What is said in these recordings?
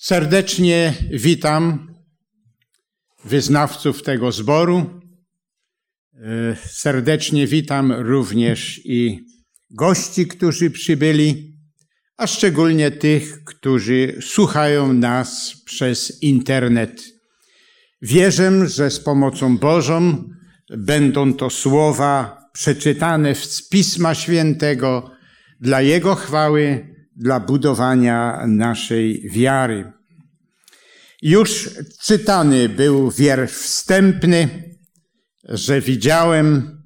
Serdecznie witam wyznawców tego zboru. E, serdecznie witam również i gości, którzy przybyli, a szczególnie tych, którzy słuchają nas przez internet. Wierzę, że z pomocą Bożą będą to słowa przeczytane z Pisma Świętego dla Jego chwały, dla budowania naszej wiary. Już czytany był wiersz wstępny, że widziałem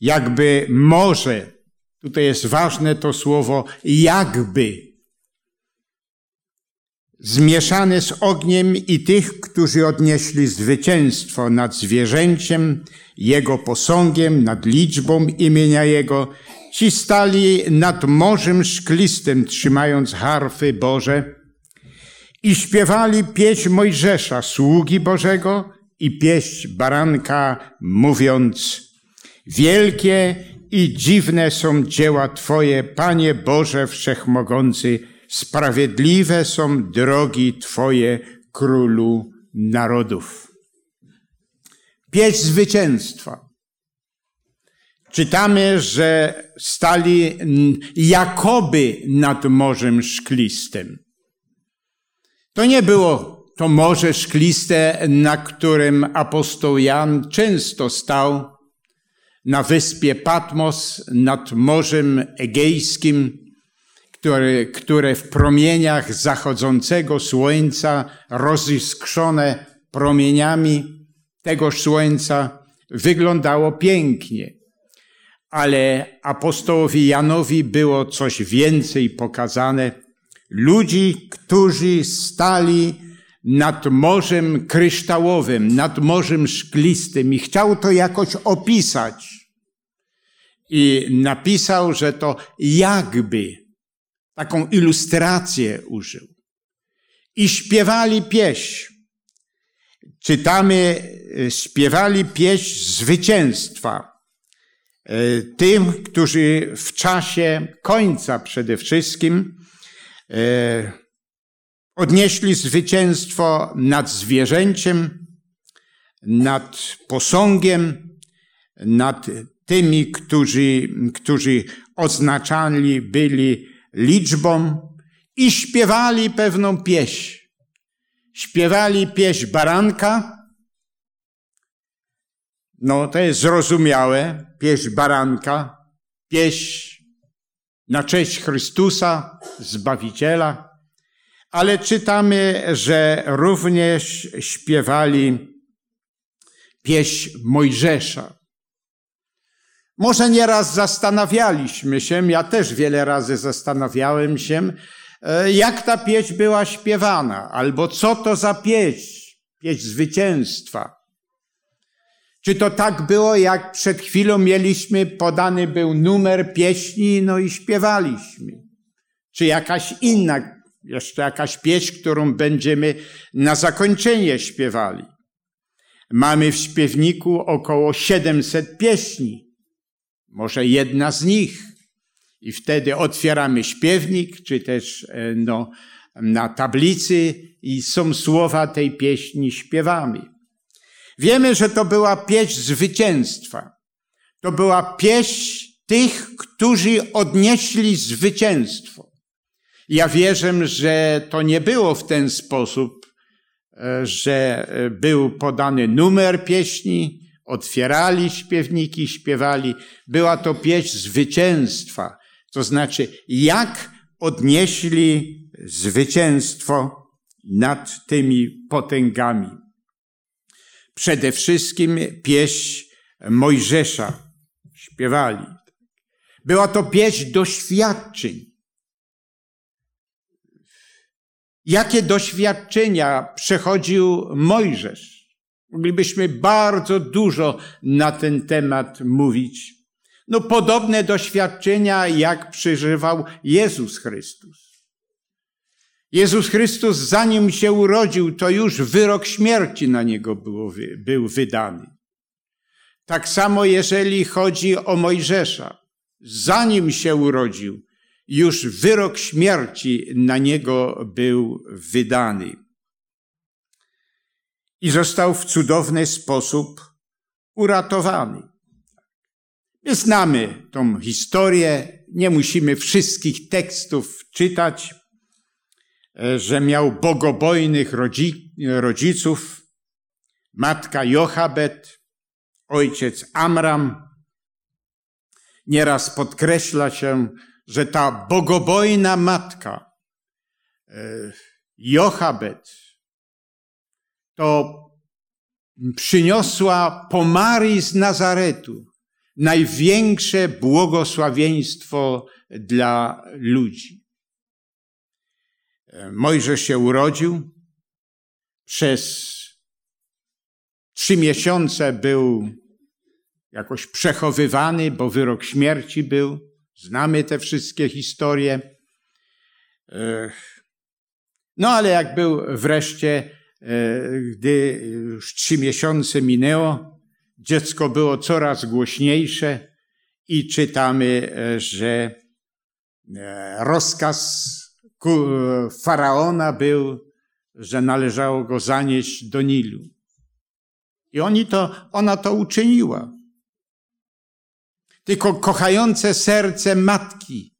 jakby morze, tutaj jest ważne to słowo jakby, zmieszane z ogniem i tych, którzy odnieśli zwycięstwo nad zwierzęciem, jego posągiem, nad liczbą imienia jego Ci stali nad morzem szklistym, trzymając harfy Boże i śpiewali pieśń Mojżesza, sługi Bożego i pieśń baranka, mówiąc Wielkie i dziwne są dzieła Twoje, Panie Boże Wszechmogący, sprawiedliwe są drogi Twoje, Królu Narodów. Pieśń zwycięstwa. Czytamy, że stali jakoby nad Morzem Szklistym. To nie było to Morze Szkliste, na którym apostoł Jan często stał, na wyspie Patmos, nad Morzem Egejskim, które, które w promieniach zachodzącego słońca, roziskrzone promieniami tego słońca, wyglądało pięknie ale apostołowi Janowi było coś więcej pokazane. Ludzi, którzy stali nad morzem kryształowym, nad morzem szklistym i chciał to jakoś opisać. I napisał, że to jakby taką ilustrację użył. I śpiewali pieśń. Czytamy, śpiewali pieśń zwycięstwa E, tym, którzy w czasie końca przede wszystkim e, odnieśli zwycięstwo nad zwierzęciem, nad posągiem, nad tymi, którzy, którzy oznaczali byli liczbą i śpiewali pewną pieśń. Śpiewali pieśń baranka, no to jest zrozumiałe, pieśń baranka, pieśń na cześć Chrystusa, Zbawiciela, ale czytamy, że również śpiewali pieśń Mojżesza. Może nieraz zastanawialiśmy się, ja też wiele razy zastanawiałem się, e, jak ta pieśń była śpiewana, albo co to za pieśń, pieśń zwycięstwa. Czy to tak było, jak przed chwilą mieliśmy, podany był numer pieśni, no i śpiewaliśmy? Czy jakaś inna, jeszcze jakaś pieśń, którą będziemy na zakończenie śpiewali? Mamy w śpiewniku około 700 pieśni. Może jedna z nich. I wtedy otwieramy śpiewnik, czy też e, no, na tablicy i są słowa tej pieśni, śpiewamy. Wiemy, że to była pieśń zwycięstwa. To była pieśń tych, którzy odnieśli zwycięstwo. Ja wierzę, że to nie było w ten sposób, e, że e, był podany numer pieśni, otwierali śpiewniki, śpiewali. Była to pieśń zwycięstwa. To znaczy, jak odnieśli zwycięstwo nad tymi potęgami. Przede wszystkim pieśń Mojżesza śpiewali. Była to pieśń doświadczeń. Jakie doświadczenia przechodził Mojżesz? Moglibyśmy bardzo dużo na ten temat mówić. No, podobne doświadczenia, jak przeżywał Jezus Chrystus. Jezus Chrystus, zanim się urodził, to już wyrok śmierci na niego było, był wydany. Tak samo, jeżeli chodzi o Mojżesza. Zanim się urodził, już wyrok śmierci na niego był wydany. I został w cudowny sposób uratowany. My znamy tą historię, nie musimy wszystkich tekstów czytać, że miał bogobojnych rodziców, matka Jochabet, ojciec Amram. Nieraz podkreśla się, że ta bogobojna matka e, Jochabet to przyniosła po Marii z Nazaretu największe błogosławieństwo dla ludzi. Mojżesz się urodził, przez trzy miesiące był jakoś przechowywany, bo wyrok śmierci był. Znamy te wszystkie historie. E, no ale jak był wreszcie, e, gdy już trzy miesiące minęło, dziecko było coraz głośniejsze i czytamy, e, że rozkaz faraona był, że należało go zanieść do Nilu. I oni to, ona to uczyniła. Tylko kochające serce matki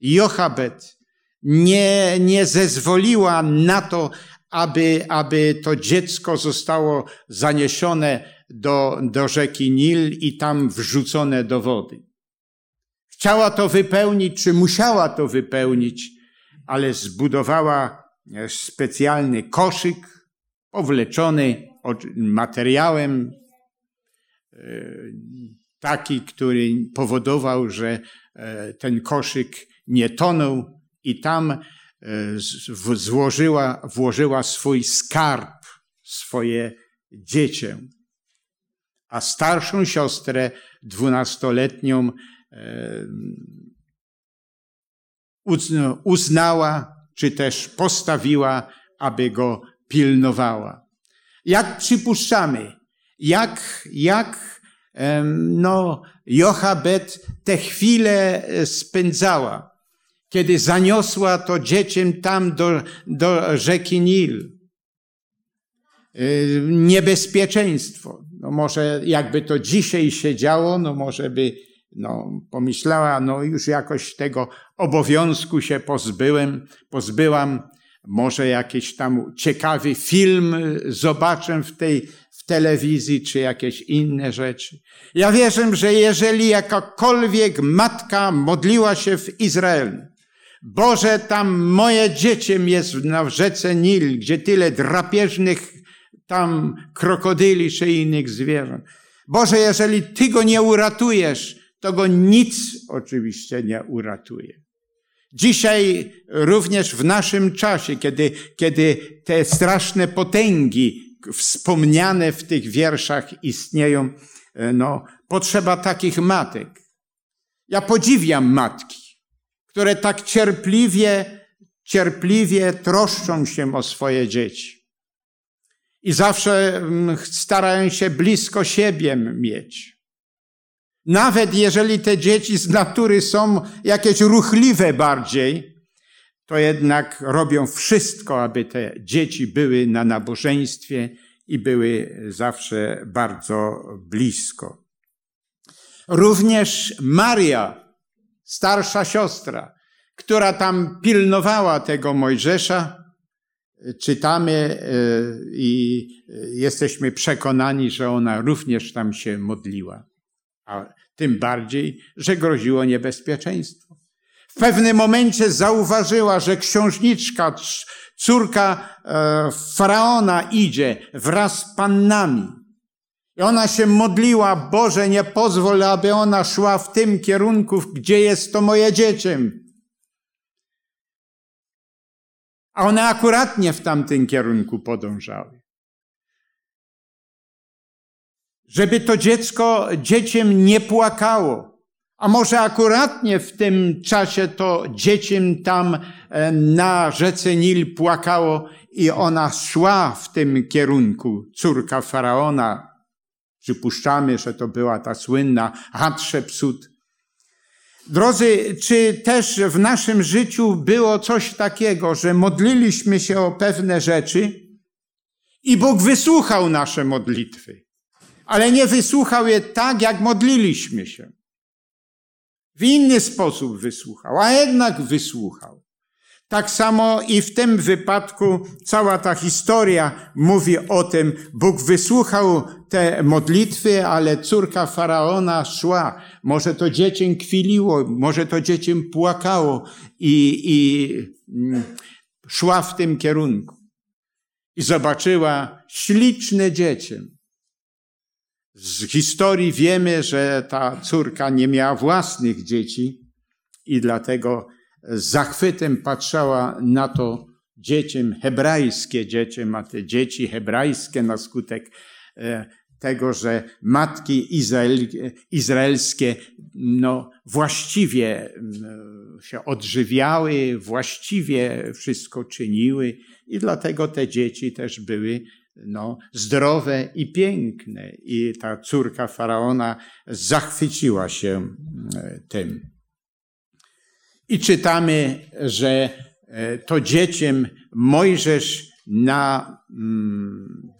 Jochabet nie, nie zezwoliła na to, aby, aby to dziecko zostało zaniesione do, do rzeki Nil i tam wrzucone do wody. Chciała to wypełnić, czy musiała to wypełnić, ale zbudowała specjalny koszyk powleczony materiałem, e, taki, który powodował, że e, ten koszyk nie tonął i tam e, złożyła, włożyła swój skarb, swoje dziecię. A starszą siostrę, dwunastoletnią, uznała, czy też postawiła, aby go pilnowała. Jak przypuszczamy, jak, jak no, Jochebed te chwile e, spędzała, kiedy zaniosła to dzieciem tam do, do rzeki Nil. E, niebezpieczeństwo. No może jakby to dzisiaj się działo, no może by no, pomyślała, no już jakoś tego obowiązku się pozbyłem, pozbyłam, może jakiś tam ciekawy film zobaczę w tej w telewizji, czy jakieś inne rzeczy. Ja wierzę, że jeżeli jakakolwiek matka modliła się w Izraelu, Boże, tam moje dzieciem jest na rzece Nil, gdzie tyle drapieżnych tam krokodyli czy innych zwierząt. Boże, jeżeli Ty go nie uratujesz, to go nic oczywiście nie uratuje. Dzisiaj również w naszym czasie, kiedy, kiedy te straszne potęgi wspomniane w tych wierszach istnieją, e, no, potrzeba takich matek. Ja podziwiam matki, które tak cierpliwie, cierpliwie troszczą się o swoje dzieci. I zawsze mm, starają się blisko siebie mieć. Nawet jeżeli te dzieci z natury są jakieś ruchliwe bardziej, to jednak robią wszystko, aby te dzieci były na nabożeństwie i były zawsze bardzo blisko. Również Maria, starsza siostra, która tam pilnowała tego Mojżesza, czytamy e, i jesteśmy przekonani, że ona również tam się modliła a tym bardziej, że groziło niebezpieczeństwo. W pewnym momencie zauważyła, że księżniczka, córka e, faraona idzie wraz z pannami. I ona się modliła, Boże, nie pozwól, aby ona szła w tym kierunku, gdzie jest to moje dziecię. A one akuratnie w tamtym kierunku podążały. Żeby to dziecko dzieciem nie płakało. A może akuratnie w tym czasie to dzieciem tam e, na rzece Nil płakało i ona szła w tym kierunku, córka faraona. Przypuszczamy, że to była ta słynna Hatshepsut. Drodzy, czy też w naszym życiu było coś takiego, że modliliśmy się o pewne rzeczy i Bóg wysłuchał nasze modlitwy, ale nie wysłuchał je tak, jak modliliśmy się. W inny sposób wysłuchał, a jednak wysłuchał. Tak samo i w tym wypadku cała ta historia mówi o tym, Bóg wysłuchał te modlitwy, ale córka faraona szła. Może to dziecię kwiliło, może to dziecię płakało i, i mm, szła w tym kierunku. I zobaczyła śliczne dziecię. Z historii wiemy, że ta córka nie miała własnych dzieci i dlatego z zachwytem patrzała na to dzieciem, hebrajskie dzieciem, a te dzieci hebrajskie na skutek e, tego, że matki Izrael, izraelskie no, właściwie się odżywiały, właściwie wszystko czyniły i dlatego te dzieci też były no, zdrowe i piękne. I ta córka faraona zachwyciła się tym. I czytamy, że e, to dzieciem Mojżesz na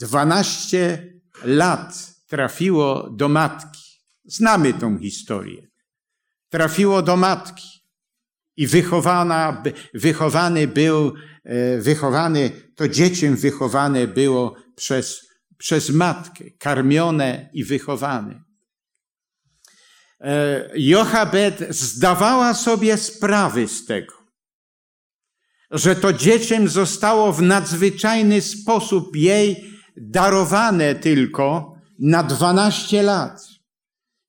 12 mm, lat trafiło do matki. Znamy tą historię. Trafiło do matki i wychowana, wychowany był, e, wychowany, to dzieciem wychowane było przez, przez matkę, karmione i wychowane. E, Jochebed zdawała sobie sprawy z tego, że to dzieciem zostało w nadzwyczajny sposób jej darowane tylko na 12 lat.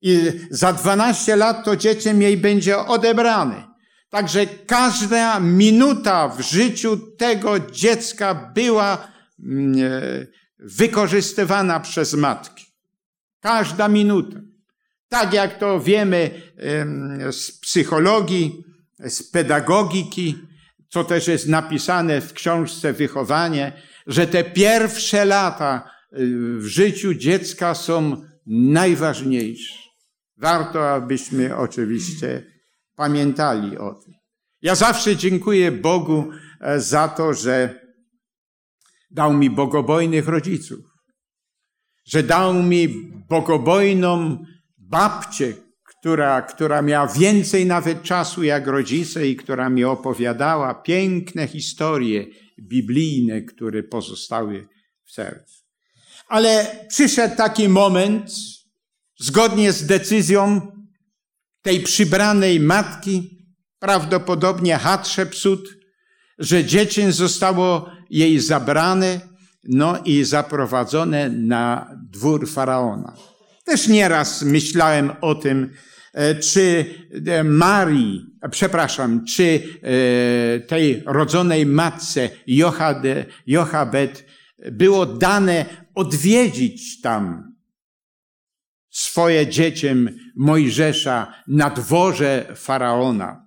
I za 12 lat to dzieciem jej będzie odebrane. Także każda minuta w życiu tego dziecka była wykorzystywana przez matki. Każda minuta. Tak jak to wiemy z psychologii, z pedagogiki, co też jest napisane w książce Wychowanie, że te pierwsze lata y, w życiu dziecka są najważniejsze. Warto, abyśmy oczywiście pamiętali o tym. Ja zawsze dziękuję Bogu e, za to, że dał mi bogobojnych rodziców, że dał mi bogobojną babcię, która, która miała więcej nawet czasu jak rodzice i która mi opowiadała piękne historie biblijne, które pozostały w sercu. Ale przyszedł taki moment, zgodnie z decyzją tej przybranej matki, prawdopodobnie Hatshepsut, że dziecię zostało jej zabrane, no i zaprowadzone na dwór faraona. Też nieraz myślałem o tym, e, czy e, Marii, przepraszam, czy e, tej rodzonej matce Jochebed było dane odwiedzić tam swoje dzieciem Mojżesza na dworze faraona.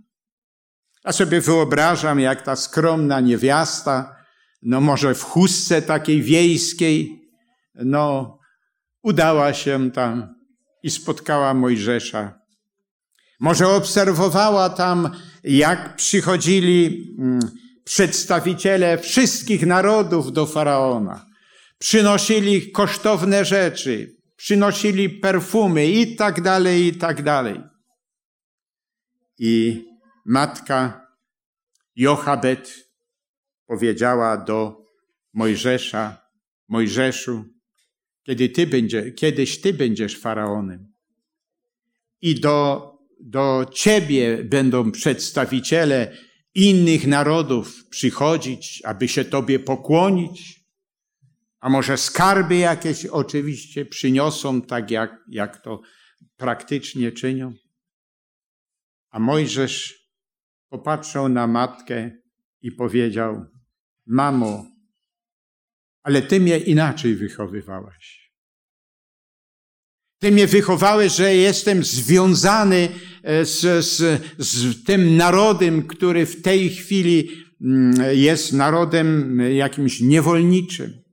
Ja sobie wyobrażam, jak ta skromna niewiasta, no może w chustce takiej wiejskiej, no udała się tam i spotkała Mojżesza. Może obserwowała tam, jak przychodzili mm, przedstawiciele wszystkich narodów do faraona. Przynosili kosztowne rzeczy, przynosili perfumy i tak dalej, i tak dalej. I matka Jochebed powiedziała do Mojżesza, Mojżeszu, kiedy ty będzie, kiedyś ty będziesz faraonem. I do, do ciebie będą przedstawiciele innych narodów przychodzić, aby się tobie pokłonić. A może skarby jakieś oczywiście przyniosą, tak jak, jak to praktycznie czynią. A Mojżesz popatrzył na matkę i powiedział: Mamo, ale ty mnie inaczej wychowywałaś. Ty mnie wychowałeś, że jestem związany e, z, z, z tym narodem, który w tej chwili mm, jest narodem jakimś niewolniczym.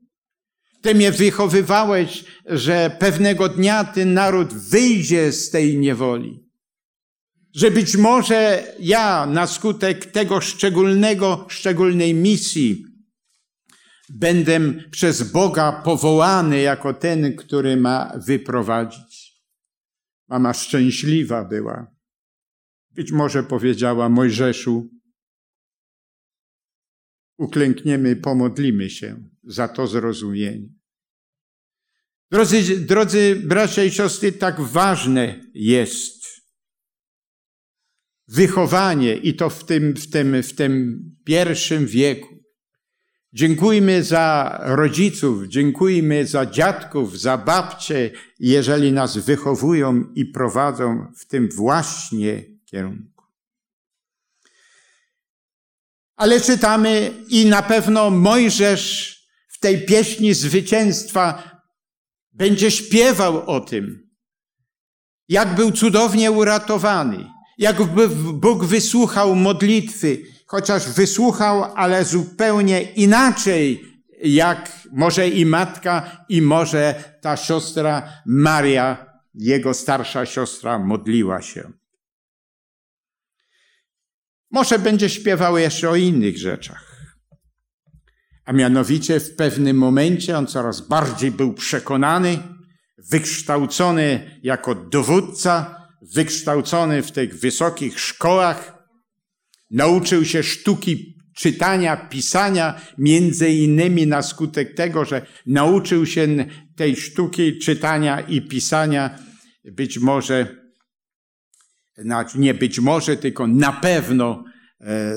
Ty mnie wychowywałeś, że pewnego dnia ten naród wyjdzie z tej niewoli. Że być może ja na skutek tego szczególnego, szczególnej misji będę przez Boga powołany jako ten, który ma wyprowadzić. Mama szczęśliwa była. Być może powiedziała Mojżeszu, uklękniemy, pomodlimy się za to zrozumienie. Drodzy, drodzy bracia i siostry, tak ważne jest wychowanie i to w tym, w tym, w tym pierwszym wieku. Dziękujmy za rodziców, dziękujmy za dziadków, za babcie, jeżeli nas wychowują i prowadzą w tym właśnie kierunku. Ale czytamy i na pewno Mojżesz w tej pieśni zwycięstwa będzie śpiewał o tym, jak był cudownie uratowany, jak Bóg wysłuchał modlitwy, chociaż wysłuchał, ale zupełnie inaczej, jak może i matka, i może ta siostra Maria, jego starsza siostra, modliła się. Może będzie śpiewał jeszcze o innych rzeczach. A mianowicie w pewnym momencie on coraz bardziej był przekonany, wykształcony jako dowódca, wykształcony w tych wysokich szkołach, nauczył się sztuki czytania, pisania, między innymi na skutek tego, że nauczył się tej sztuki czytania i pisania, być może, znaczy nie być może, tylko na pewno e,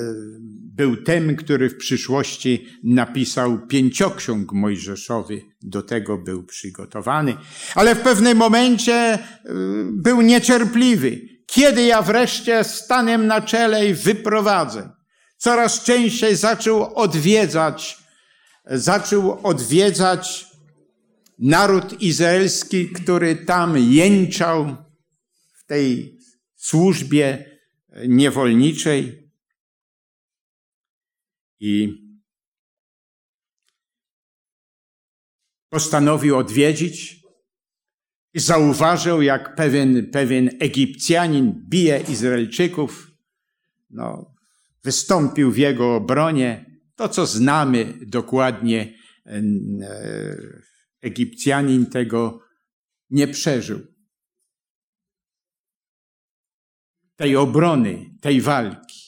był tym, który w przyszłości napisał pięcioksiąg Mojżeszowy. Do tego był przygotowany. Ale w pewnym momencie y, był niecierpliwy. Kiedy ja wreszcie stanę na czele i wyprowadzę? Coraz częściej zaczął odwiedzać, zaczął odwiedzać naród izraelski, który tam jęczał w tej służbie niewolniczej i postanowił odwiedzić i zauważył, jak pewien, pewien Egipcjanin bije Izraelczyków. No, wystąpił w jego obronie. To, co znamy dokładnie, e, Egipcjanin tego nie przeżył. Tej obrony, tej walki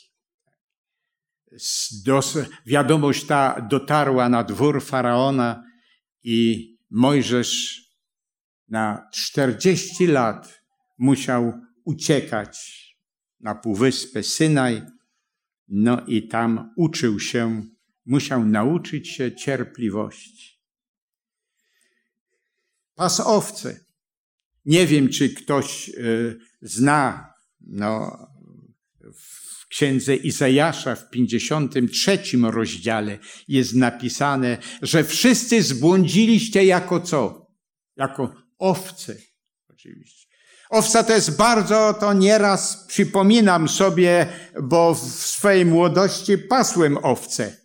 wiadomość ta dotarła na dwór faraona i Mojżesz na 40 lat musiał uciekać na półwyspę Synaj, no i tam uczył się, musiał nauczyć się cierpliwości. Pas owce. Nie wiem, czy ktoś y, zna no, księdze Izajasza w 53 rozdziale jest napisane, że wszyscy zbłądziliście jako co? Jako owce, oczywiście. Owca to jest bardzo, to nieraz przypominam sobie, bo w swojej młodości pasłem owce.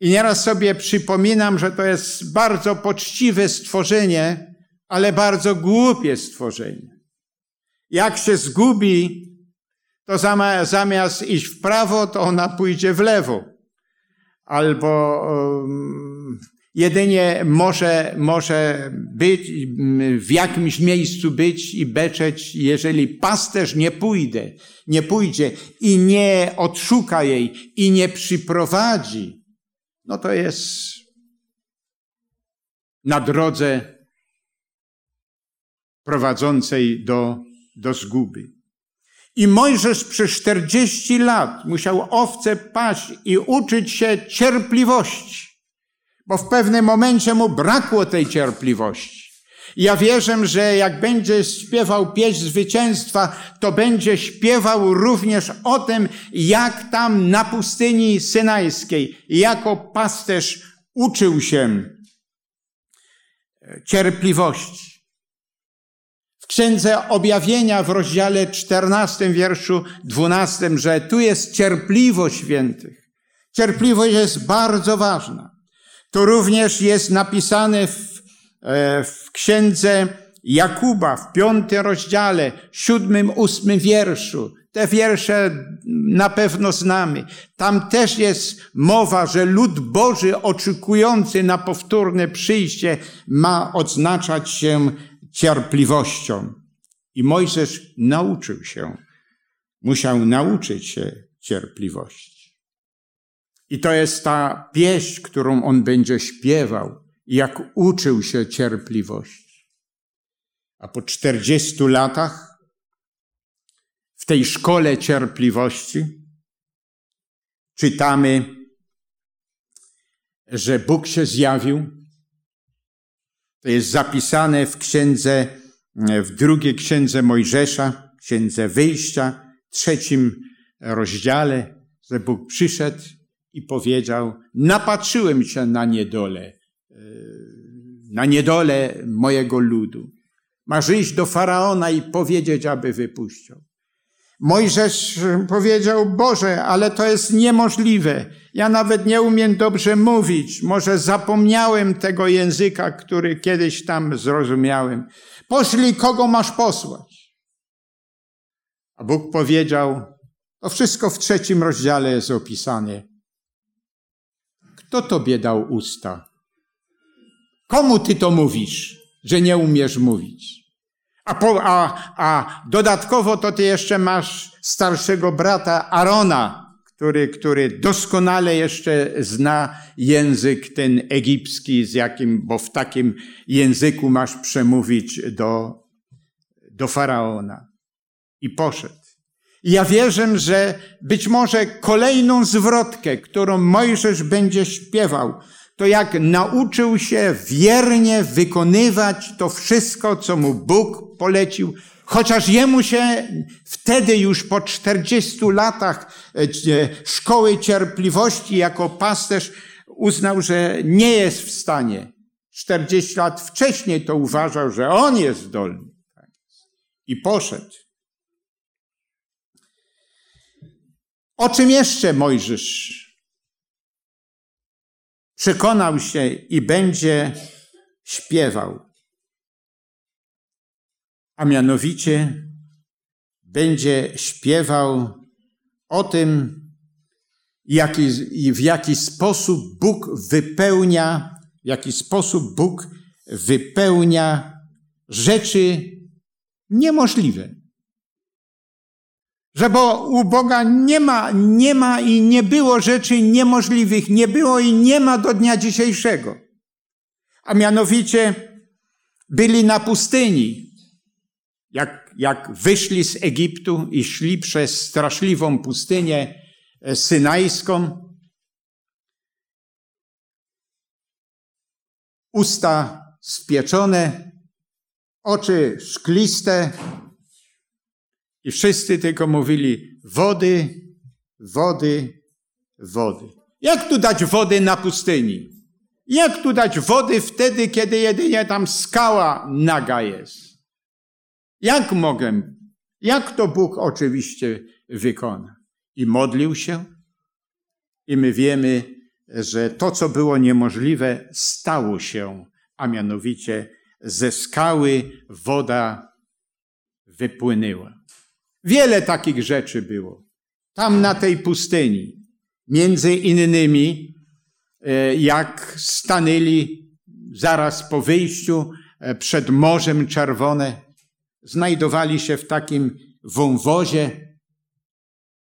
I nieraz sobie przypominam, że to jest bardzo poczciwe stworzenie, ale bardzo głupie stworzenie. Jak się zgubi, to zamiast iść w prawo, to ona pójdzie w lewo. Albo um, jedynie może, może być, w jakimś miejscu być i beczeć, jeżeli pasterz nie pójdzie, nie pójdzie i nie odszuka jej i nie przyprowadzi, no to jest na drodze prowadzącej do, do zguby. I Mojżesz przez 40 lat musiał owce paść i uczyć się cierpliwości, bo w pewnym momencie mu brakło tej cierpliwości. Ja wierzę, że jak będzie śpiewał pieśń zwycięstwa, to będzie śpiewał również o tym, jak tam na pustyni synajskiej, jako pasterz uczył się cierpliwości księdze objawienia w rozdziale 14, wierszu 12, że tu jest cierpliwość świętych. Cierpliwość jest bardzo ważna. To również jest napisane w, e, w księdze Jakuba w piątym rozdziale, siódmym, ósmym wierszu. Te wiersze na pewno znamy. Tam też jest mowa, że lud Boży oczekujący na powtórne przyjście ma odznaczać się cierpliwością. I Mojżesz nauczył się, musiał nauczyć się cierpliwości. I to jest ta pieśń, którą on będzie śpiewał, jak uczył się cierpliwości. A po czterdziestu latach w tej szkole cierpliwości czytamy, że Bóg się zjawił. To jest zapisane w księdze, w drugiej księdze Mojżesza, księdze wyjścia, trzecim rozdziale, że Bóg przyszedł i powiedział: Napatrzyłem się na niedolę, e, na niedolę mojego ludu. Masz iść do faraona i powiedzieć, aby wypuścił. Mojżesz powiedział: Boże, ale to jest niemożliwe. Ja nawet nie umiem dobrze mówić. Może zapomniałem tego języka, który kiedyś tam zrozumiałem. Poszli, kogo masz posłać? A Bóg powiedział: To wszystko w trzecim rozdziale jest opisane. Kto tobie dał usta? Komu ty to mówisz, że nie umiesz mówić? A, po, a, a dodatkowo to ty jeszcze masz starszego brata Arona, który, który doskonale jeszcze zna język ten egipski, z jakim, bo w takim języku masz przemówić do, do faraona. I poszedł. Ja wierzę, że być może kolejną zwrotkę, którą Mojżesz będzie śpiewał, to jak nauczył się wiernie wykonywać to wszystko, co mu Bóg polecił, chociaż jemu się wtedy już po 40 latach e, szkoły cierpliwości jako pasterz uznał, że nie jest w stanie. 40 lat wcześniej to uważał, że on jest zdolny. I poszedł. O czym jeszcze Mojżesz przekonał się i będzie śpiewał. A mianowicie będzie śpiewał o tym, jaki, w jaki sposób Bóg wypełnia, w jaki sposób Bóg wypełnia rzeczy niemożliwe. Że bo u Boga nie ma, nie ma i nie było rzeczy niemożliwych, nie było i nie ma do dnia dzisiejszego. A mianowicie byli na pustyni. Jak, jak wyszli z Egiptu i szli przez straszliwą pustynię e, synajską, usta spieczone, oczy szkliste, i wszyscy tylko mówili wody, wody, wody. Jak tu dać wody na pustyni? Jak tu dać wody wtedy, kiedy jedynie tam skała naga jest? Jak mogę? Jak to Bóg oczywiście wykona? I modlił się. I my wiemy, że to, co było niemożliwe, stało się, a mianowicie ze skały woda wypłynęła. Wiele takich rzeczy było. Tam na tej pustyni. Między innymi, e, jak stanęli zaraz po wyjściu e, przed Morzem Czerwone, znajdowali się w takim wąwozie.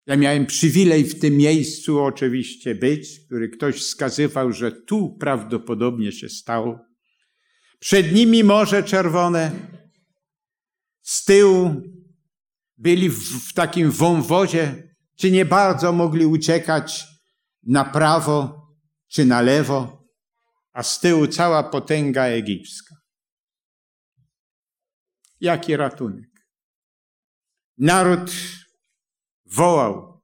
Ja miałem przywilej w tym miejscu oczywiście być, który ktoś wskazywał, że tu prawdopodobnie się stało. Przed nimi Morze Czerwone, z tyłu byli w, w takim wąwozie, czy nie bardzo mogli uciekać na prawo czy na lewo, a z tyłu cała potęga egipska. Jaki ratunek? Naród wołał,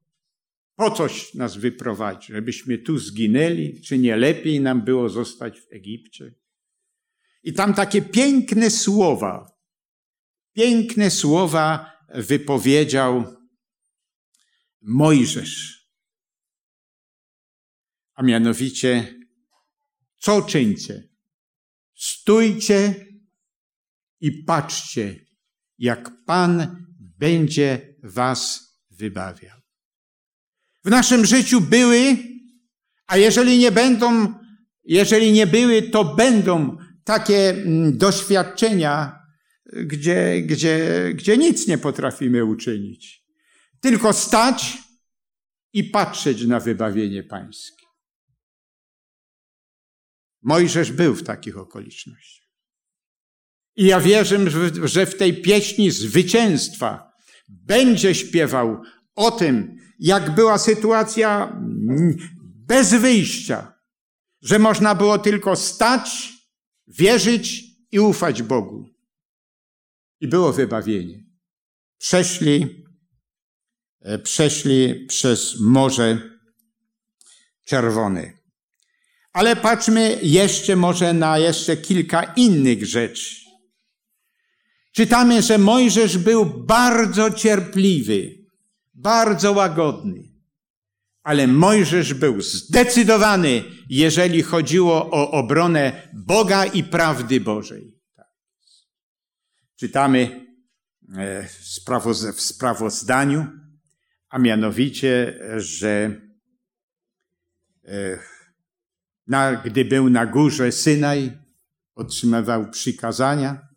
po coś nas wyprowadzi, żebyśmy tu zginęli, czy nie lepiej nam było zostać w Egipcie? I tam takie piękne słowa, piękne słowa wypowiedział Mojżesz. A mianowicie, co czyńcie? Stójcie i patrzcie, jak Pan będzie was wybawiał. W naszym życiu były, a jeżeli nie będą, jeżeli nie były, to będą takie mm, doświadczenia, gdzie, gdzie, gdzie nic nie potrafimy uczynić. Tylko stać i patrzeć na wybawienie pańskie. Mojżesz był w takich okolicznościach. I ja wierzę, że w tej pieśni zwycięstwa będzie śpiewał o tym, jak była sytuacja bez wyjścia, że można było tylko stać, wierzyć i ufać Bogu. I było wybawienie. Przeszli, e, przeszli przez Morze Czerwone. Ale patrzmy jeszcze może na jeszcze kilka innych rzeczy. Czytamy, że Mojżesz był bardzo cierpliwy, bardzo łagodny. Ale Mojżesz był zdecydowany, jeżeli chodziło o obronę Boga i prawdy Bożej. Tak. Czytamy e, w sprawozdaniu, a mianowicie, że e, gdy był na górze Synaj, otrzymywał przykazania,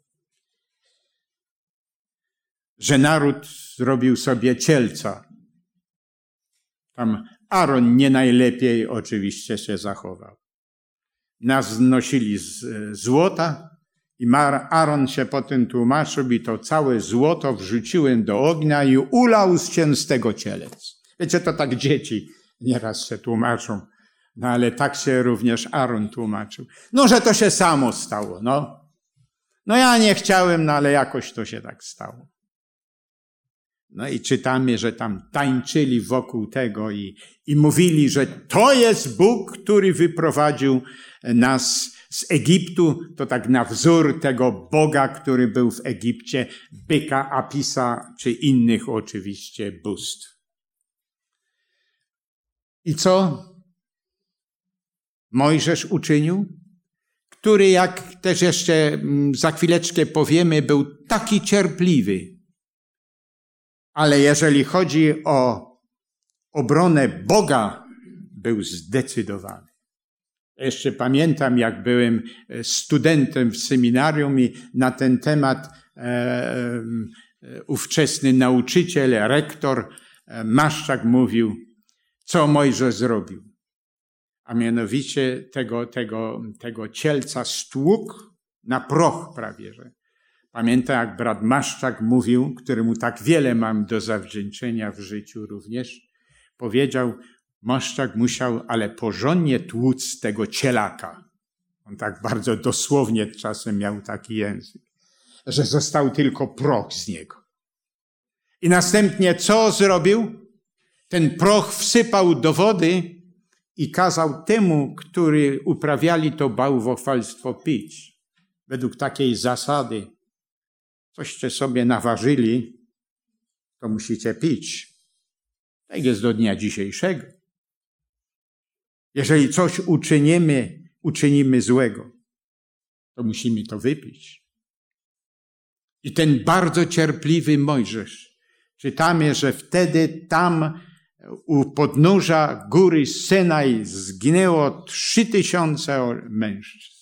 że naród zrobił sobie cielca. Tam Aaron nie najlepiej oczywiście się zachował. Nas nosili z złota i Aaron się potem tłumaczył i to całe złoto wrzuciłem do ognia i ulał z tego cielec. Wiecie, to tak dzieci nieraz się tłumaczą. No ale tak się również Aaron tłumaczył. No, że to się samo stało, no. No ja nie chciałem, no ale jakoś to się tak stało. No i czytamy, że tam tańczyli wokół tego i, i mówili, że to jest Bóg, który wyprowadził nas z Egiptu. To tak na wzór tego Boga, który był w Egipcie, byka, Apisa czy innych oczywiście bóstw. I co Mojżesz uczynił? Który, jak też jeszcze mm, za chwileczkę powiemy, był taki cierpliwy, ale jeżeli chodzi o obronę Boga, był zdecydowany. Jeszcze pamiętam, jak byłem e, studentem w seminarium i na ten temat e, e, ówczesny nauczyciel, rektor e, Maszczak mówił, co Mojżesz zrobił. A mianowicie tego, tego, tego cielca stłuk na proch prawie, że. Pamiętam, jak brat Maszczak mówił, któremu tak wiele mam do zawdzięczenia w życiu również, powiedział, Maszczak musiał, ale porządnie tłuc tego cielaka. On tak bardzo dosłownie czasem miał taki język, że został tylko proch z niego. I następnie co zrobił? Ten proch wsypał do wody i kazał temu, który uprawiali to bałwochwalstwo pić. Według takiej zasady, coście sobie naważyli, to musicie pić. Tak jest do dnia dzisiejszego. Jeżeli coś uczynimy, uczynimy złego, to musimy to wypić. I ten bardzo cierpliwy Mojżesz, czytamy, że wtedy tam u podnóża góry Synaj zginęło trzy tysiące mężczyzn.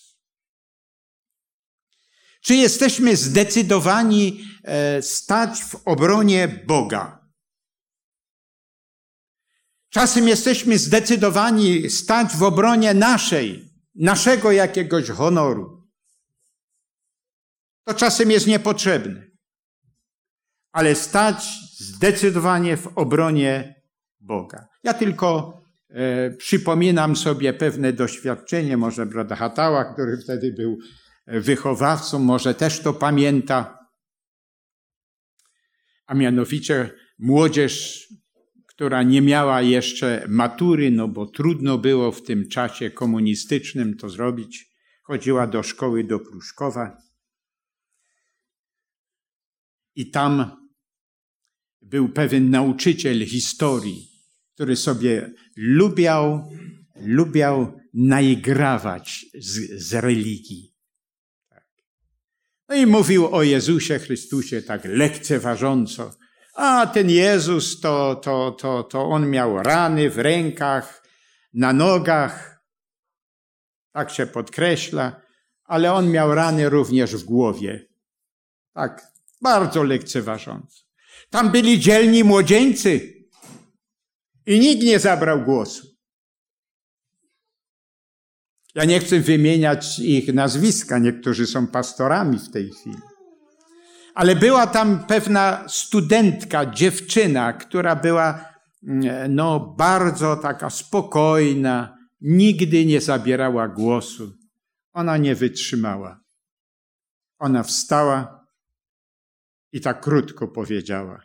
Czy jesteśmy zdecydowani e, stać w obronie Boga? Czasem jesteśmy zdecydowani stać w obronie naszej, naszego jakiegoś honoru. To czasem jest niepotrzebne. Ale stać zdecydowanie w obronie Boga. Ja tylko e, przypominam sobie pewne doświadczenie, może brata Hatała, który wtedy był wychowawcą może też to pamięta, a mianowicie młodzież, która nie miała jeszcze matury, no bo trudno było w tym czasie komunistycznym to zrobić, chodziła do szkoły do Pruszkowa. I tam był pewien nauczyciel historii, który sobie lubiał, lubiał naigrawać z, z religii. No i mówił o Jezusie Chrystusie tak lekceważąco. A ten Jezus to, to, to, to on miał rany w rękach, na nogach. Tak się podkreśla, ale on miał rany również w głowie. Tak, bardzo lekceważąco. Tam byli dzielni młodzieńcy i nikt nie zabrał głosu. Ja nie chcę wymieniać ich nazwiska, niektórzy są pastorami w tej chwili. Ale była tam pewna studentka, dziewczyna, która była mm, no, bardzo taka spokojna, nigdy nie zabierała głosu. Ona nie wytrzymała. Ona wstała i tak krótko powiedziała,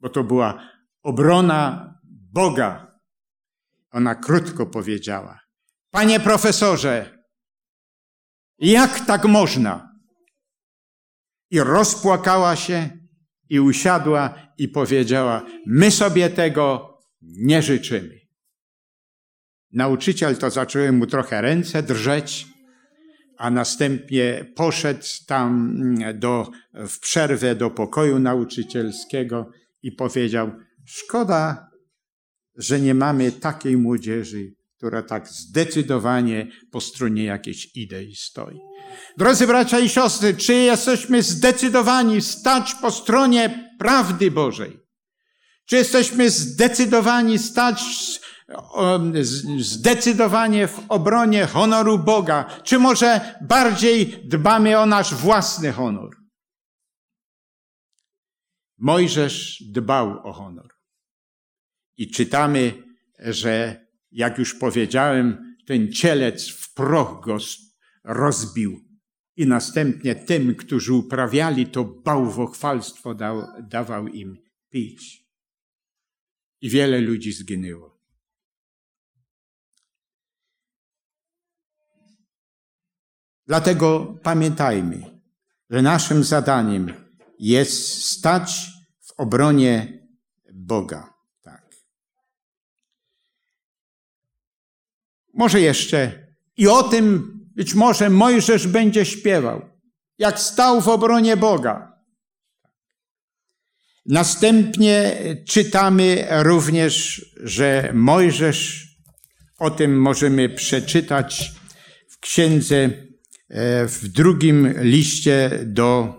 bo to była obrona Boga. Ona krótko powiedziała: Panie profesorze, jak tak można? I rozpłakała się i usiadła i powiedziała: My sobie tego nie życzymy. Nauczyciel to zaczęły mu trochę ręce drżeć, a następnie poszedł tam do, w przerwę do pokoju nauczycielskiego i powiedział: Szkoda, że nie mamy takiej młodzieży, która tak zdecydowanie po stronie jakiejś idei stoi. Drodzy bracia i siostry, czy jesteśmy zdecydowani stać po stronie prawdy Bożej? Czy jesteśmy zdecydowani stać zdecydowanie w obronie honoru Boga? Czy może bardziej dbamy o nasz własny honor? Mojżesz dbał o honor. I czytamy, że jak już powiedziałem, ten cielec w proch go rozbił. I następnie tym, którzy uprawiali to bałwochwalstwo, dał, dawał im pić. I wiele ludzi zginęło. Dlatego pamiętajmy, że naszym zadaniem jest stać w obronie Boga. Może jeszcze i o tym być może Mojżesz będzie śpiewał, jak stał w obronie Boga. Następnie czytamy również, że Mojżesz, o tym możemy przeczytać w księdze, e, w drugim liście do,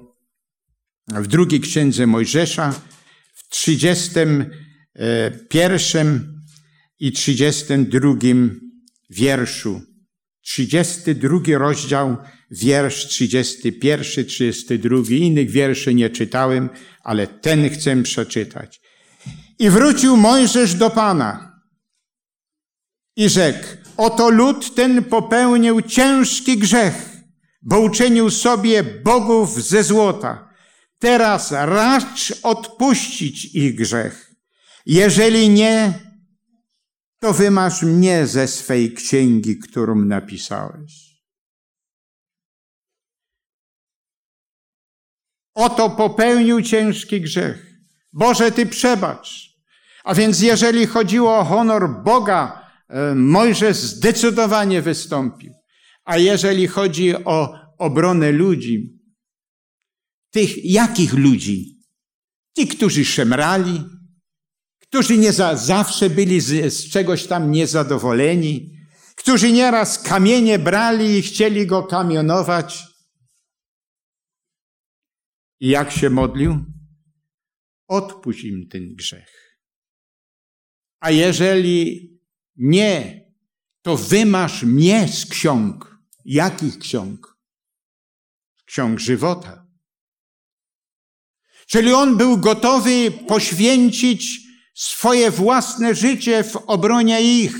w drugiej księdze Mojżesza, w trzydziestym e, pierwszym i trzydziestym drugim wierszu. 32 rozdział, wiersz 31, 32. Innych wierszy nie czytałem, ale ten chcę przeczytać. I wrócił Mojżesz do Pana i rzekł, oto lud ten popełnił ciężki grzech, bo uczynił sobie bogów ze złota. Teraz racz odpuścić ich grzech. Jeżeli nie, to wymasz mnie ze swej księgi, którą napisałeś. Oto popełnił ciężki grzech. Boże, Ty przebacz. A więc jeżeli chodziło o honor Boga, e, Mojżesz zdecydowanie wystąpił. A jeżeli chodzi o obronę ludzi, tych jakich ludzi? Ci, którzy szemrali, którzy nie za, zawsze byli z, z czegoś tam niezadowoleni, którzy nieraz kamienie brali i chcieli go kamionować. I jak się modlił? Odpuść im ten grzech. A jeżeli nie, to wymasz mnie z ksiąg. Jakich ksiąg? Ksiąg żywota. Czyli on był gotowy poświęcić swoje własne życie w obronie ich,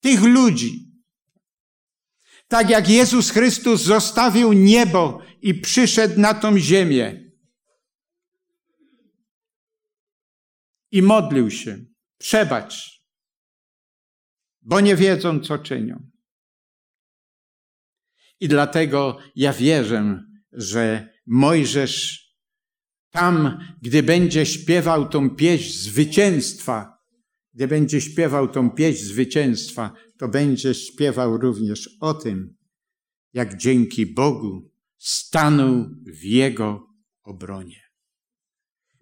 tych ludzi. Tak jak Jezus Chrystus zostawił niebo i przyszedł na tą ziemię. I modlił się, przebacz, bo nie wiedzą, co czynią. I dlatego ja wierzę, że Mojżesz tam, gdy będzie śpiewał tą pieśń zwycięstwa, gdy będzie śpiewał tą pieśń zwycięstwa, to będzie śpiewał również o tym, jak dzięki Bogu stanął w jego obronie.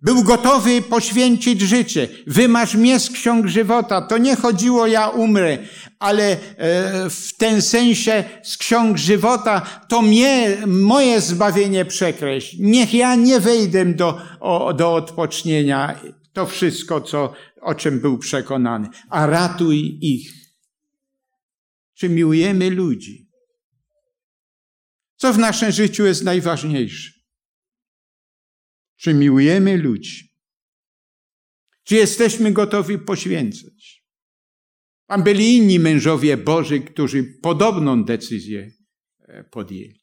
Był gotowy poświęcić życie. Wymasz mnie z ksiąg żywota. To nie chodziło, ja umrę, ale e, w ten sensie z ksiąg żywota to mnie, moje zbawienie przekreśl. Niech ja nie wejdę do, o, do odpocznienia. To wszystko, co, o czym był przekonany. A ratuj ich. Czy miłujemy ludzi? Co w naszym życiu jest najważniejsze? Czy miłujemy ludzi? Czy jesteśmy gotowi poświęcać? Tam byli inni mężowie Boży, którzy podobną decyzję e, podjęli.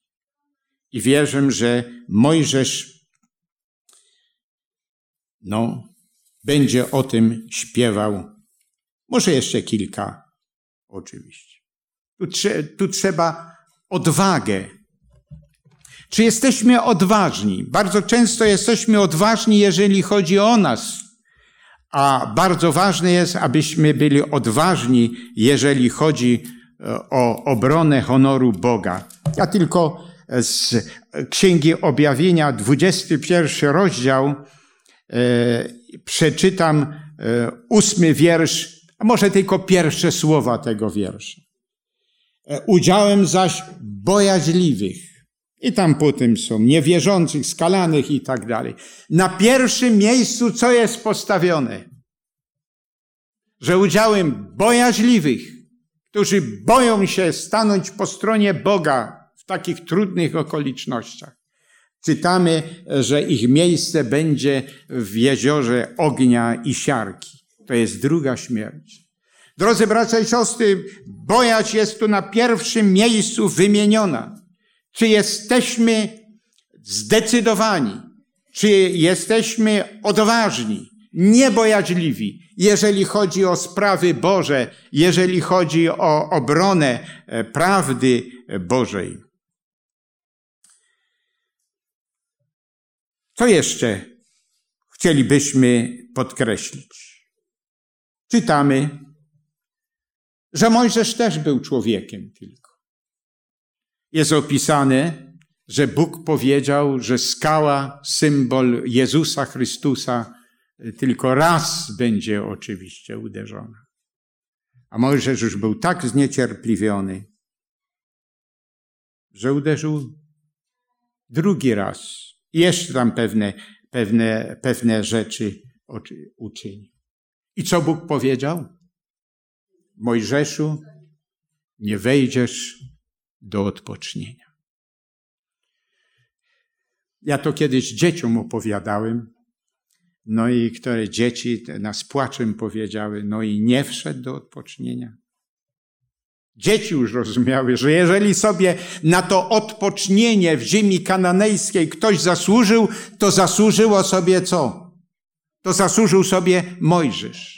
I wierzę, że Mojżesz no, będzie o tym śpiewał. Może jeszcze kilka, oczywiście. Tu, tu trzeba odwagę czy jesteśmy odważni? Bardzo często jesteśmy odważni, jeżeli chodzi o nas, a bardzo ważne jest, abyśmy byli odważni, jeżeli chodzi e, o obronę honoru Boga. Ja tylko z Księgi Objawienia, 21 rozdział, e, przeczytam e, ósmy wiersz, a może tylko pierwsze słowa tego wiersza. E, udziałem zaś bojaźliwych i tam potem są niewierzących, skalanych i tak dalej. Na pierwszym miejscu co jest postawione? Że udziałem bojaźliwych, którzy boją się stanąć po stronie Boga w takich trudnych okolicznościach. Czytamy, że ich miejsce będzie w jeziorze ognia i siarki. To jest druga śmierć. Drodzy bracia i siostry, bojać jest tu na pierwszym miejscu wymieniona. Czy jesteśmy zdecydowani? Czy jesteśmy odważni, niebojaźliwi, jeżeli chodzi o sprawy Boże, jeżeli chodzi o obronę e, prawdy Bożej? Co jeszcze chcielibyśmy podkreślić? Czytamy, że Mojżesz też był człowiekiem tylko jest opisane, że Bóg powiedział, że skała, symbol Jezusa Chrystusa, tylko raz będzie oczywiście uderzona. A Mojżesz już był tak zniecierpliwiony, że uderzył drugi raz. I jeszcze tam pewne, pewne, pewne rzeczy uczynił. I co Bóg powiedział? Mojżeszu, nie wejdziesz do odpocznienia. Ja to kiedyś dzieciom opowiadałem, no i które dzieci nas płaczem powiedziały, no i nie wszedł do odpocznienia. Dzieci już rozumiały, że jeżeli sobie na to odpocznienie w ziemi kananejskiej ktoś zasłużył, to zasłużyło sobie co? To zasłużył sobie Mojżesz.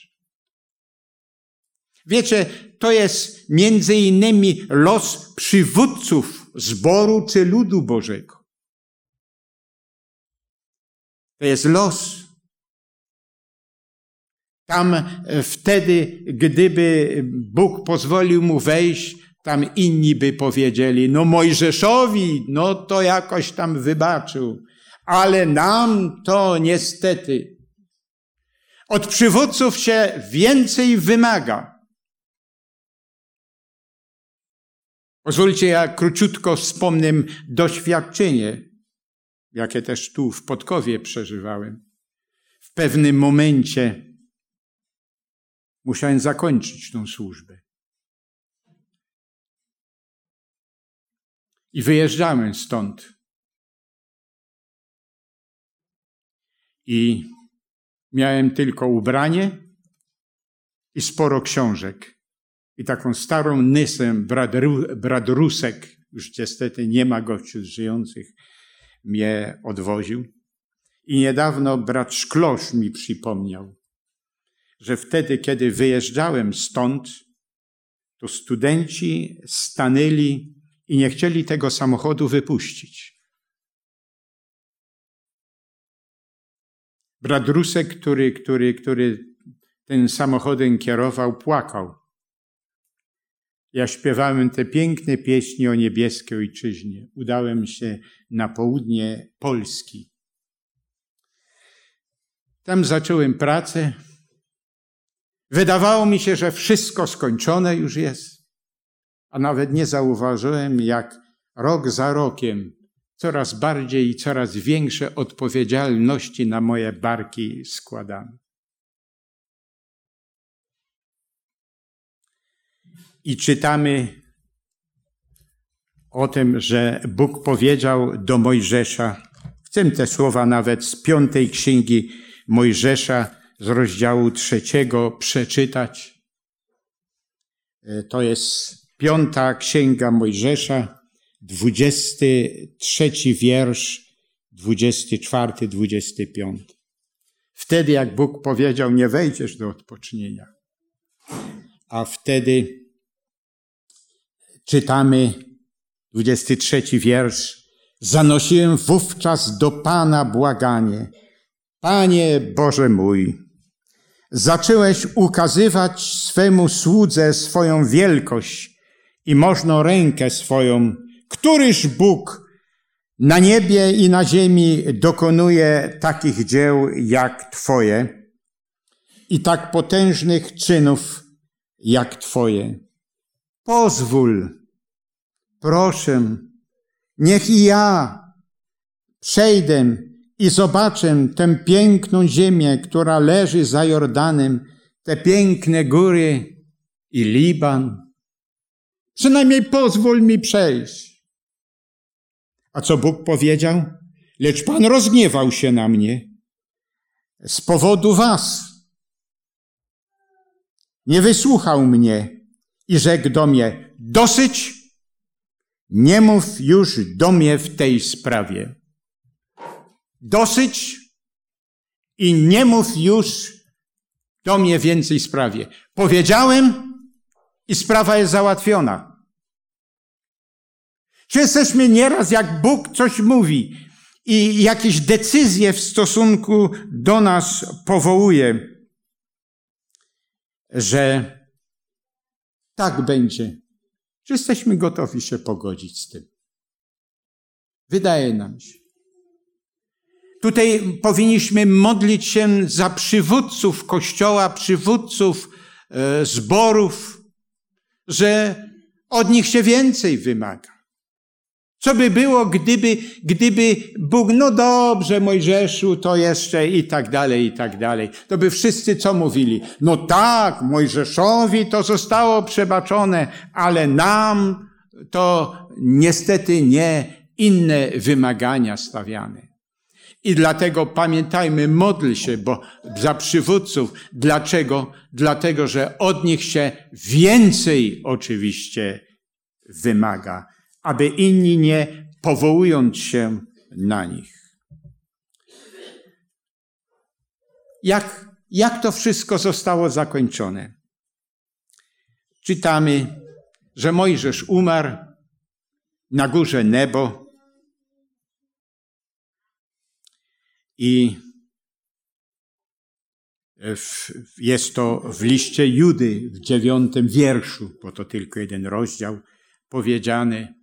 Wiecie, to jest między innymi los przywódców zboru czy ludu Bożego. To jest los. Tam e, wtedy, gdyby Bóg pozwolił mu wejść, tam inni by powiedzieli, no Mojżeszowi, no to jakoś tam wybaczył, ale nam to niestety. Od przywódców się więcej wymaga. Pozwólcie, ja króciutko wspomnę doświadczenie, jakie też tu w Podkowie przeżywałem. W pewnym momencie musiałem zakończyć tą służbę. I wyjeżdżałem stąd. I miałem tylko ubranie i sporo książek i taką starą nysę Bradrusek, już niestety nie ma go wśród żyjących, mnie odwoził. I niedawno brat Szklosz mi przypomniał, że wtedy, kiedy wyjeżdżałem stąd, to studenci stanęli i nie chcieli tego samochodu wypuścić. Bradrusek, który, który, który ten samochodem kierował, płakał Ja śpiewałem te piękne pieśni o niebieskiej ojczyźnie. Udałem się na południe Polski. Tam zacząłem pracę. Wydawało mi się, że wszystko skończone już jest, a nawet nie zauważyłem, jak rok za rokiem coraz bardziej i coraz większe odpowiedzialności na moje barki składano. I czytamy o tym, że Bóg powiedział do Mojżesza, chcę te słowa nawet z piątej księgi Mojżesza z rozdziału trzeciego przeczytać. E, to jest piąta księga Mojżesza, dwudziesty trzeci wiersz, dwudziesty czwarty, dwudziesty piąty. Wtedy, jak Bóg powiedział, nie wejdziesz do odpocznienia. A wtedy czytamy 23 wiersz. Zanosiłem wówczas do Pana błaganie. Panie Boże mój, zacząłeś ukazywać swemu słudze swoją wielkość i możną rękę swoją. Któryż Bóg na niebie i na ziemi dokonuje takich dzieł jak Twoje i tak potężnych czynów jak Twoje? Pozwól, proszę, niech i ja przejdę i zobaczę tę piękną ziemię, która leży za Jordanem, te piękne góry i Liban. Przynajmniej pozwól mi przejść. A co Bóg powiedział? Lecz Pan rozgniewał się na mnie z powodu was. Nie wysłuchał mnie i rzekł do mnie, dosyć, nie mów już do mnie w tej sprawie. Dosyć i nie mów już do mnie więcej sprawie. Powiedziałem i sprawa jest załatwiona. Czy jesteśmy nieraz, jak Bóg coś mówi i jakieś decyzje w stosunku do nas powołuje, że tak będzie. Czy jesteśmy gotowi się pogodzić z tym? Wydaje nam się. Tutaj powinniśmy modlić się za przywódców Kościoła, przywódców e, zborów, że od nich się więcej wymaga. Co by było, gdyby, gdyby Bóg, no dobrze, Mojżeszu, to jeszcze i tak dalej, i tak dalej. To by wszyscy co mówili? No tak, Mojżeszowi to zostało przebaczone, ale nam to niestety nie inne wymagania stawiane. I dlatego pamiętajmy, modl się, bo za przywódców. Dlaczego? Dlatego, że od nich się więcej oczywiście wymaga aby inni nie powołując się na nich. Jak, jak to wszystko zostało zakończone? Czytamy, że Mojżesz umarł na górze Nebo i w, jest to w liście Judy w dziewiątym wierszu, bo to tylko jeden rozdział, powiedziane,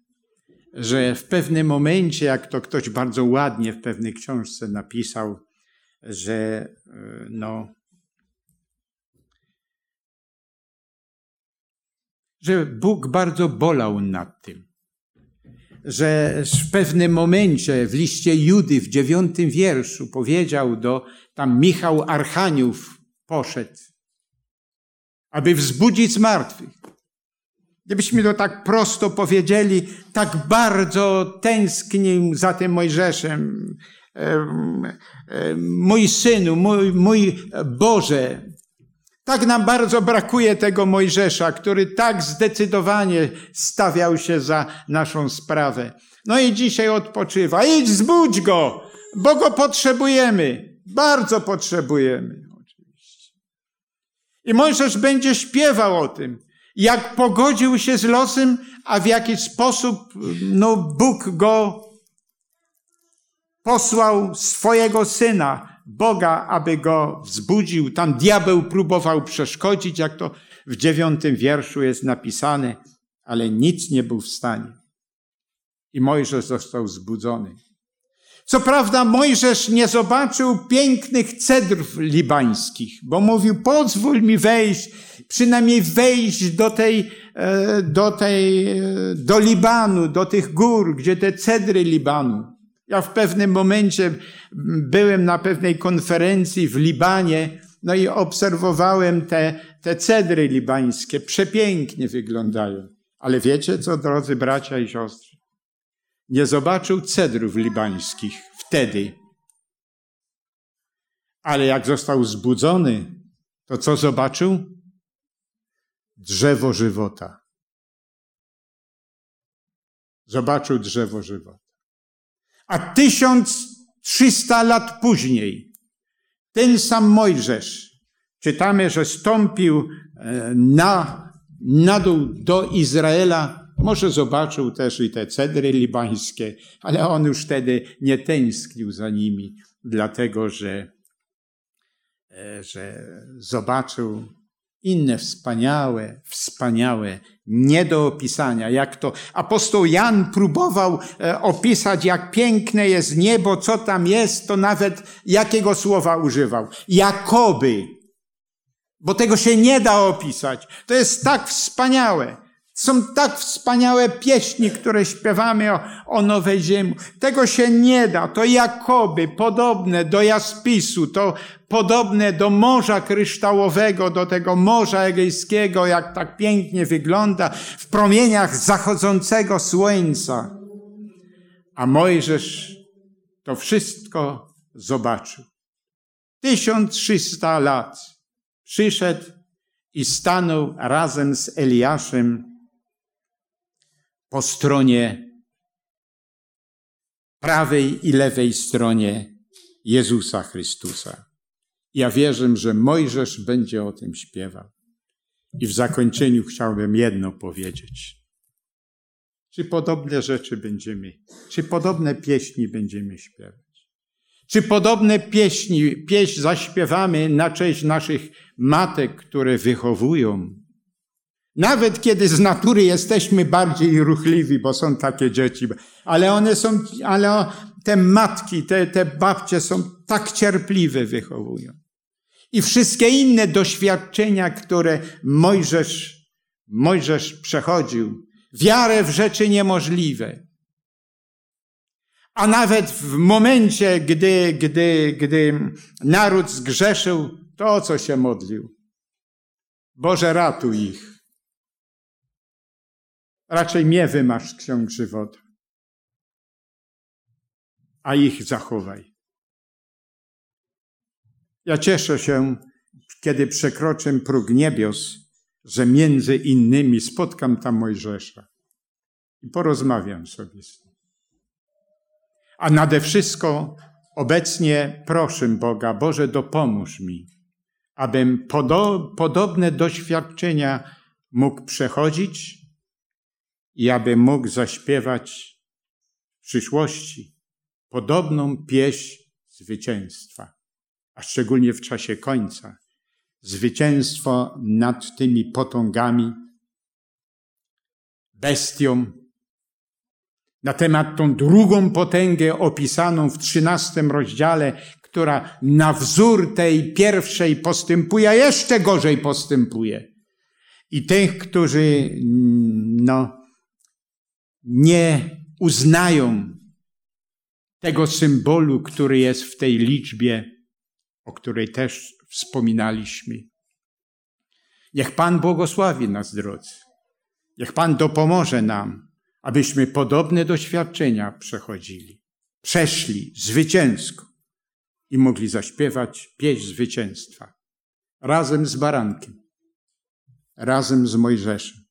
że w pewnym momencie, jak to ktoś bardzo ładnie w pewnej książce napisał, że e, no, że Bóg bardzo bolał nad tym, że w pewnym momencie w liście Judy w dziewiątym wierszu powiedział do, tam Michał Archaniów poszedł, aby wzbudzić zmartwych. Gdybyśmy to tak prosto powiedzieli, tak bardzo tęsknił za tym Mojżeszem. Mój synu, mój, mój Boże, tak nam bardzo brakuje tego Mojżesza, który tak zdecydowanie stawiał się za naszą sprawę. No i dzisiaj odpoczywa. Idź, zbudź go, bo go potrzebujemy. Bardzo potrzebujemy. Oczywiście. I Mojżesz będzie śpiewał o tym jak pogodził się z losem, a w jaki sposób no, Bóg go posłał swojego syna, Boga, aby go wzbudził. Tam diabeł próbował przeszkodzić, jak to w dziewiątym wierszu jest napisane. ale nic nie był w stanie. I Mojżesz został zbudzony. Co prawda Mojżesz nie zobaczył pięknych cedrów libańskich, bo mówił, pozwól mi wejść, przynajmniej wejść do tej, e, do tej, e, do Libanu, do tych gór, gdzie te cedry Libanu. Ja w pewnym momencie byłem na pewnej konferencji w Libanie, no i obserwowałem te, te cedry libańskie. Przepięknie wyglądają. Ale wiecie co, drodzy bracia i siostry? Nie zobaczył cedrów libańskich wtedy. Ale jak został zbudzony, to co zobaczył? Drzewo żywota. Zobaczył drzewo żywota. A 1300 lat później ten sam Mojżesz, czytamy, że stąpił e, na, na dół do Izraela. Może zobaczył też i te cedry libańskie, ale on już wtedy nie tęsknił za nimi, dlatego że, e, że zobaczył inne wspaniałe, wspaniałe, nie do opisania, jak to apostoł Jan próbował e, opisać, jak piękne jest niebo, co tam jest, to nawet jakiego słowa używał. Jakoby. Bo tego się nie da opisać. To jest tak wspaniałe. Są tak wspaniałe pieśni, które śpiewamy o, o Nowej Ziemi. Tego się nie da. To jakoby podobne do jaspisu, to podobne do Morza Kryształowego, do tego Morza Egejskiego, jak tak pięknie wygląda w promieniach zachodzącego słońca. A Mojżesz to wszystko zobaczył. 1300 lat przyszedł i stanął razem z Eliaszem po stronie prawej i lewej stronie Jezusa Chrystusa. Ja wierzę, że Mojżesz będzie o tym śpiewał. I w zakończeniu chciałbym jedno powiedzieć. Czy podobne rzeczy będziemy, czy podobne pieśni będziemy śpiewać? Czy podobne pieśni, pieśń zaśpiewamy na cześć naszych matek, które wychowują nawet kiedy z natury jesteśmy bardziej ruchliwi, bo są takie dzieci, ale one są, ale te matki, te, te babcie są tak cierpliwe, wychowują. I wszystkie inne doświadczenia, które Mojżesz, Mojżesz przechodził, wiarę w rzeczy niemożliwe. A nawet w momencie, gdy, gdy, gdy naród zgrzeszył, to o co się modlił? Boże, ratuj ich. Raczej mnie wymasz z ksiąg żywota, a ich zachowaj. Ja cieszę się, kiedy przekroczę próg niebios, że między innymi spotkam tam Mojżesza i porozmawiam sobie z nim. A nade wszystko obecnie proszę Boga, Boże, dopomóż mi, abym podo podobne doświadczenia mógł przechodzić i aby mógł zaśpiewać w przyszłości podobną pieśń zwycięstwa, a szczególnie w czasie końca. Zwycięstwo nad tymi potągami, bestią, na temat tą drugą potęgę opisaną w trzynastym rozdziale, która na wzór tej pierwszej postępuje, a jeszcze gorzej postępuje. I tych, którzy, no, nie uznają tego symbolu, który jest w tej liczbie, o której też wspominaliśmy. Niech Pan błogosławi nas, drodzy. Niech Pan dopomoże nam, abyśmy podobne doświadczenia przechodzili, przeszli zwycięsko i mogli zaśpiewać pieśń zwycięstwa razem z barankiem, razem z Mojżeszem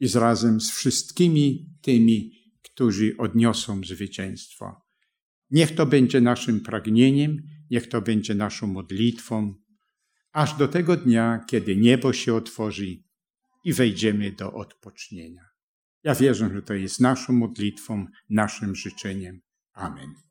i z razem z wszystkimi tymi, którzy odniosą zwycięstwo. Niech to będzie naszym pragnieniem, niech to będzie naszą modlitwą, aż do tego dnia, kiedy niebo się otworzy i wejdziemy do odpocznienia. Ja wierzę, że to jest naszą modlitwą, naszym życzeniem. Amen.